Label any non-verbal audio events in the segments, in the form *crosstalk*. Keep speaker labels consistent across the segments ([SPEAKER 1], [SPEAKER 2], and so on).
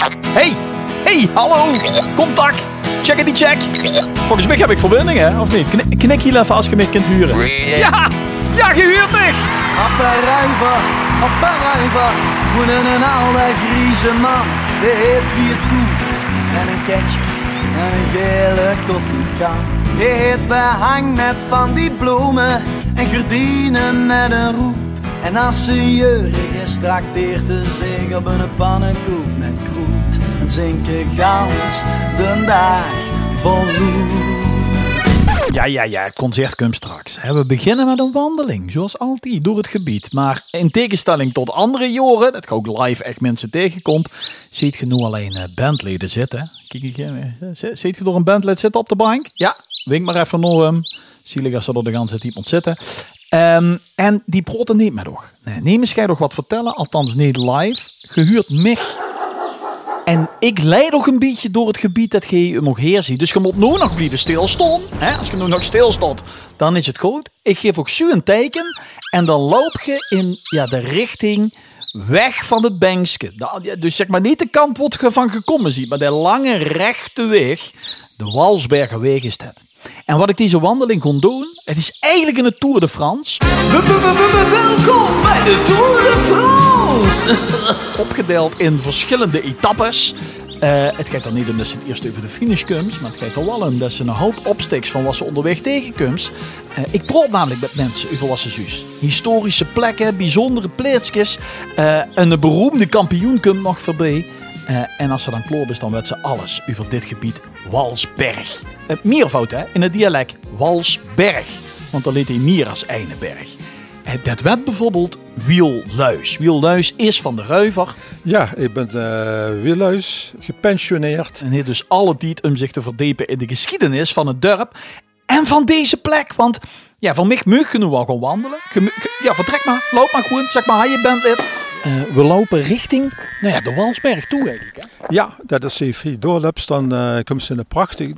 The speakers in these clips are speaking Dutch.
[SPEAKER 1] Hey, hey, hallo. Contact. Check die check. Volgens mij heb ik verbinding, hè? Of niet? Knik, knik hier even als je me kunt huren. Ja, ja, gehuurd mich.
[SPEAKER 2] Apparuiva, apparuiva, woenen een oude grieze man. Die heet wie het doet. En een ketje en een gele koffiekan. Die heet behang met van die bloemen en gordijnen met een roet. En als ze jeurig is, trakteert ze zich op een pannenkoek met kroet. En zinken gans de dag vol.
[SPEAKER 1] Ja, ja, ja, het straks. We beginnen met een wandeling, zoals altijd, door het gebied. Maar in tegenstelling tot andere jaren, dat je ook live echt mensen tegenkomt, ziet je nu alleen eh, bandleden zitten. Kijk, ik, eh, zi- ziet je door een bandlid zitten op de bank? Ja, wink maar even naar hem. Zielig als er de ganse tijd moet zitten. Ehm, en die proten niet meer nog. Nee, neem eens jij nog wat vertellen, althans niet live. Gehuurd mich. En ik leid nog een beetje door het gebied dat je nog heer ziet. Dus je moet nu nog blijven stilstaan. Hè? Als je nu nog stilstaat, dan is het goed. Ik geef ook zo een teken. En dan loop je in ja, de richting weg van het ja, Dus zeg maar niet de kant wat je van gekomen ziet. Maar de lange rechte weg. De Walsbergerweg is dat. En wat ik deze wandeling kon doen, het is eigenlijk een Tour de France. Welkom bij de Tour de France! *laughs* Opgedeeld in verschillende etappes. Eh, het gaat er niet om dat ze het eerst over de finish komt, maar het gaat er wel om dat ze een hoop opstiks van wat ze onderweg tegenkomt. Eh, ik praat namelijk met mensen over wat zus. Historische plekken, bijzondere plaatsjes. eh en de beroemde kampioen komt nog voorbij. Eh, en als ze dan klaar is, dan weet ze alles over dit gebied Walsberg. Uh, meervoud, hè? In het dialect Walsberg. Want dan leed hij meer als Eineberg. Eh, dat werd bijvoorbeeld Wielluis. Wielluis is van de Ruiver.
[SPEAKER 3] Ja, ik ben uh, Willeus, gepensioneerd.
[SPEAKER 1] En heeft dus alle tijd om zich te verdiepen in de geschiedenis van het dorp. En van deze plek. Want ja, van mij mag je nu wel gaan wandelen. Ja, vertrek maar. Loop maar gewoon. Zeg maar, je bent dit. Eh, we lopen richting nou ja, de Walsberg toe eigenlijk. Hè?
[SPEAKER 3] Ja, dat is even vier doorloopt, dan uh, komt ze in een prachtig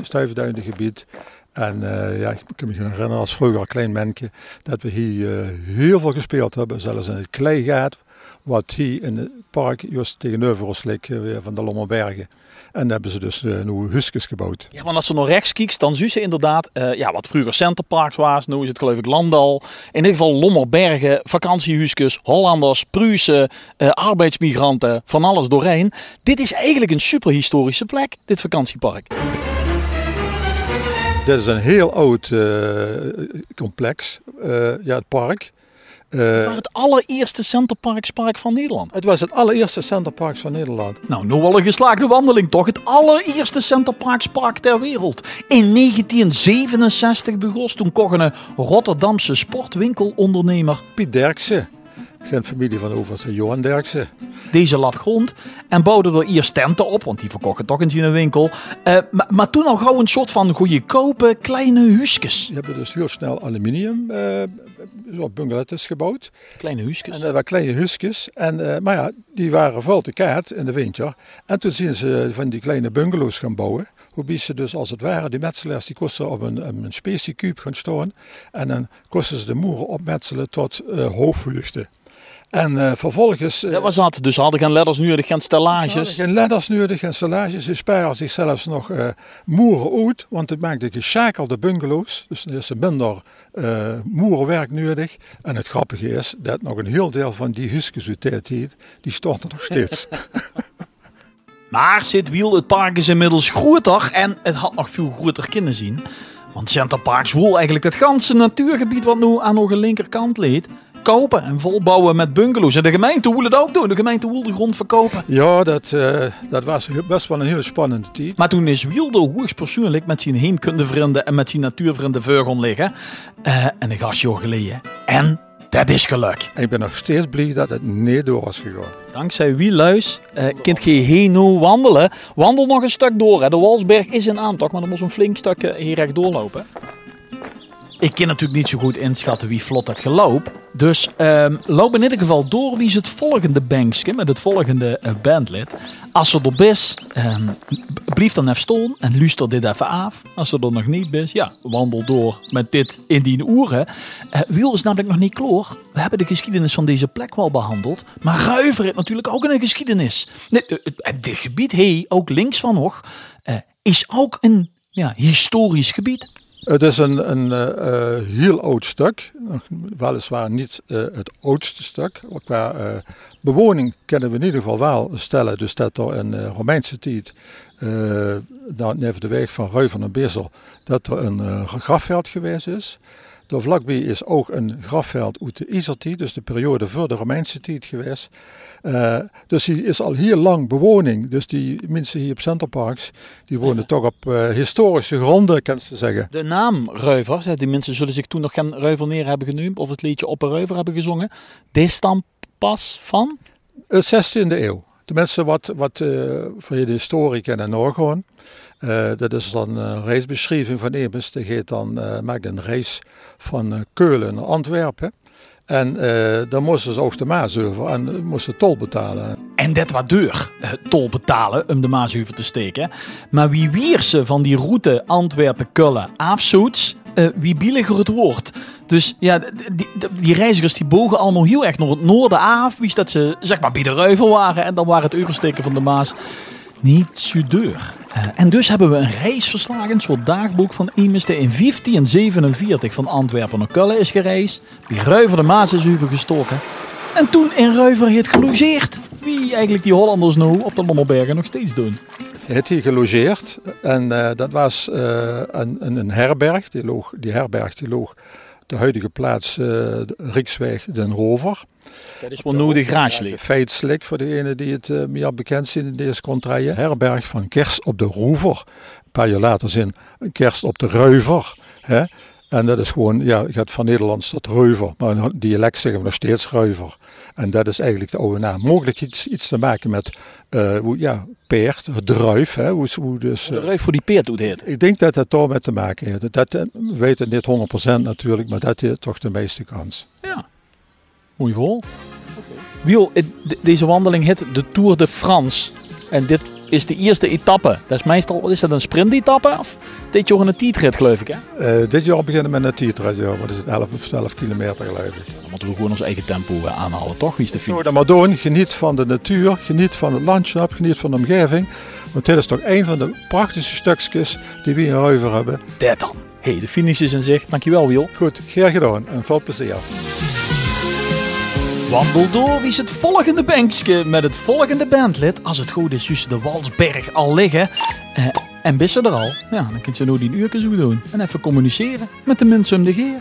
[SPEAKER 3] stuifduinen gebied. En uh, ja, ik kan me herinneren als vroeger als klein mannetje dat we hier heel veel gespeeld hebben. Zelfs in het kleigaat, wat hier in het park juist tegenover ons ligt, weer van de Lommerbergen. En daar hebben ze dus uh, nieuwe husjes gebouwd.
[SPEAKER 1] Ja, want als ze naar rechts kijkt, dan zie ze inderdaad uh, ja, wat vroeger Centerparks was. Nu is het geloof ik Landal. In ieder geval Lommerbergen, vakantiehuisjes, Hollanders, Pruisen, uh, arbeidsmigranten, van alles doorheen. Dit is eigenlijk een super historische plek, dit vakantiepark.
[SPEAKER 3] Dit is een heel oud complex, ja, het park.
[SPEAKER 1] Uh, het was het allereerste Centerparkspark van Nederland.
[SPEAKER 3] Het was het allereerste Centerparks van Nederland.
[SPEAKER 1] Nou, nu wel een geslaagde wandeling toch? Het allereerste Centerparkspark ter wereld. In 1967 begon toen kocht een Rotterdamse sportwinkelondernemer
[SPEAKER 3] Piet Derksen. Geen familie van overigens Johan Derksen.
[SPEAKER 1] Deze lap grond en bouwde er eerst tenten op, want die verkochten toch eens in een winkel. Uh, maar, maar, toen al gauw een soort van goedkope kleine huisjes.
[SPEAKER 3] Die hebben dus heel snel aluminium uh, zo bungalows gebouwd.
[SPEAKER 1] Kleine huisjes.
[SPEAKER 3] En dat waren kleine huisjes. En, uh, maar ja, die waren vol te kaart in de winter. En toen zien ze van die kleine bungalows gaan bouwen. Hoe ze dus als het ware, die metselaars die kosten op een, een speciekuub gaan staan. En dan kosten ze de moeren opmetselen tot uh, hoofdvluchten. En uh, vervolgens...
[SPEAKER 1] Uh, dat was dat. Dus hadden geen letters nodig, geen stellages.
[SPEAKER 3] Geen letters nodig, geen stellages. Ze sparen zichzelf nog uh, moeren uit. Want het maakt de geschakelde bungalows. Dus er is er minder uh, moerenwerk nodig. En het grappige is dat nog een heel deel van die huisjes uit die tijd, die stond er nog steeds. *laughs*
[SPEAKER 1] maar zit wiel, het park is inmiddels groter. En het had nog veel groter kunnen zien. Want Center Parks wil eigenlijk het ganse natuurgebied wat nu aan de linkerkant leed kopen en volbouwen met bungalows. En de gemeente wil het ook doen. De gemeente wil de grond verkopen.
[SPEAKER 3] Ja, dat, uh, dat was best wel een hele spannende tijd.
[SPEAKER 1] Maar toen is Wilde hoogstpersoonlijk met zijn heemkundevrienden en met zijn natuurvrienden voor liggen. Uh, en een gastje geleden. En dat is geluk.
[SPEAKER 3] Ik ben nog steeds blij dat het niet door was gegaan.
[SPEAKER 1] Dankzij wie luis, uh, kunt je heen nu wandelen. Wandel nog een stuk door. Hè. De Walsberg is een aantocht, maar dan moet een flink stuk hier recht doorlopen. Ik kan natuurlijk niet zo goed inschatten wie vlot het geloop. Dus um, loop in ieder geval door wie is het volgende bankje met het volgende uh, bandlid. Als ze er is, um, blijf dan even staan en luister dit even af. Als ze er nog niet is, ja, wandel door met dit in die oeren. Uh, Wiel is namelijk nog niet klaar. We hebben de geschiedenis van deze plek wel behandeld. Maar Ruiver heeft natuurlijk ook een geschiedenis. Dit gebied, hey, ook links van nog, is ook een ja, historisch gebied.
[SPEAKER 3] Het is een, een uh, heel oud stuk, weliswaar niet uh, het oudste stuk. Qua uh, bewoning kunnen we in ieder geval wel stellen, dus dat er in Romeinse tijd, neven de weg van Reuven en Bezel, dat er een grafveld geweest is. Daar vlakbij is ook een grafveld uit de Isertijd, dus de periode voor de Romeinse tijd geweest. Uh, dus die is al heel lang bewoning. Dus die mensen hier op Centerparks, die wonen *laughs* toch op uh, historische gronden, kan ze zeggen.
[SPEAKER 1] De naam Ruiver, die mensen zullen zich toen nog geen Ruiver neer hebben genoemd, of het liedje Op een Ruiver hebben gezongen. Dit stamt pas van?
[SPEAKER 3] De 16e eeuw. De mensen wat, wat uh, voor je de historie kennen nog gewoon. Uh, dat is dan een reisbeschrijving van Emes. Die gaat dan uh, maakt een reis van uh, Keulen naar Antwerpen. En dan moesten ze ook de Maas en moesten tol betalen.
[SPEAKER 1] En dat was duur, tol betalen om de Maas te steken. Maar wie wier ze van die route Antwerpen-Kullen afzoets, wie billiger het woord. Dus ja, die, die, reizigers die bogen allemaal heel erg naar het noorden af. Wie dat ze zeg maar bij de Reuvel waren. En dan waren het oversteken van de Maas niet zo duur. Uh, en dus hebben we een reis verslagen, een soort dagboek van iemand die in 1547 van Antwerpen naar Kullen is gereisd. Wie Ruiver de Maas is over gestoken. En toen in Ruiver heeft gelogeerd. Wie eigenlijk die Hollanders nu op de Lommelbergen nog steeds doen.
[SPEAKER 3] Hij heeft hier gelogeerd en uh, dat was uh, een, een, herberg. Die, loog, die herberg die loog de huidige plaats uh, Riksweg Den Rover.
[SPEAKER 1] Dat is wel nodig graagelijk.
[SPEAKER 3] Feitelijk voor degenen die het uh, meer bekend zijn in deze contraille. Herberg van Kerst op de Rover. Een paar jaar later zijn Kerst op de Ruiver. Hè? En dat is gewoon, ja, je gaat van Nederlands tot Reuver. Maar in dialect zeggen we nog steeds Ruiver. En dat is eigenlijk de oude naam. Mogelijk iets, iets te maken met uh, hoe, ja, peert, druif. Hè, hoe, hoe dus,
[SPEAKER 1] uh, de ruif voor die peert doet heet.
[SPEAKER 3] Ik denk dat dat toch met te maken heeft. Dat, we weten niet 100% natuurlijk, maar dat is toch de meeste kans.
[SPEAKER 1] Ja, mooi vol. Okay. Wiel, deze wandeling heet de Tour de France. En dit is de eerste etappe. Dat is meestal, is dat een sprintetappe? Of dit jaar een tijdrit geloof ik hè?
[SPEAKER 3] Uh, dit jaar beginnen met een tijdrit, ja. Wat is het, 11 of 12 kilometer geloof ik.
[SPEAKER 1] Dan moeten we gewoon ons eigen tempo aanhouden, toch? Wie is de
[SPEAKER 3] fiets? dat maar doen. Geniet van de natuur, geniet van het landschap, geniet van de omgeving. Want dit is toch een van de prachtigste stukjes die we in Ruiver hebben.
[SPEAKER 1] Dat dan. hey, de finish is in zicht. Dankjewel Wiel.
[SPEAKER 3] Goed, graag gedaan en veel plezier.
[SPEAKER 1] Wandel door wie is het volgende bankje met het volgende bandlid. Als het goed is, de Walsberg al liggen. Eh, en bissen er al. Ja, dan kunt ze nu die uurtjes zo doen. En even communiceren met de mensen om de geer.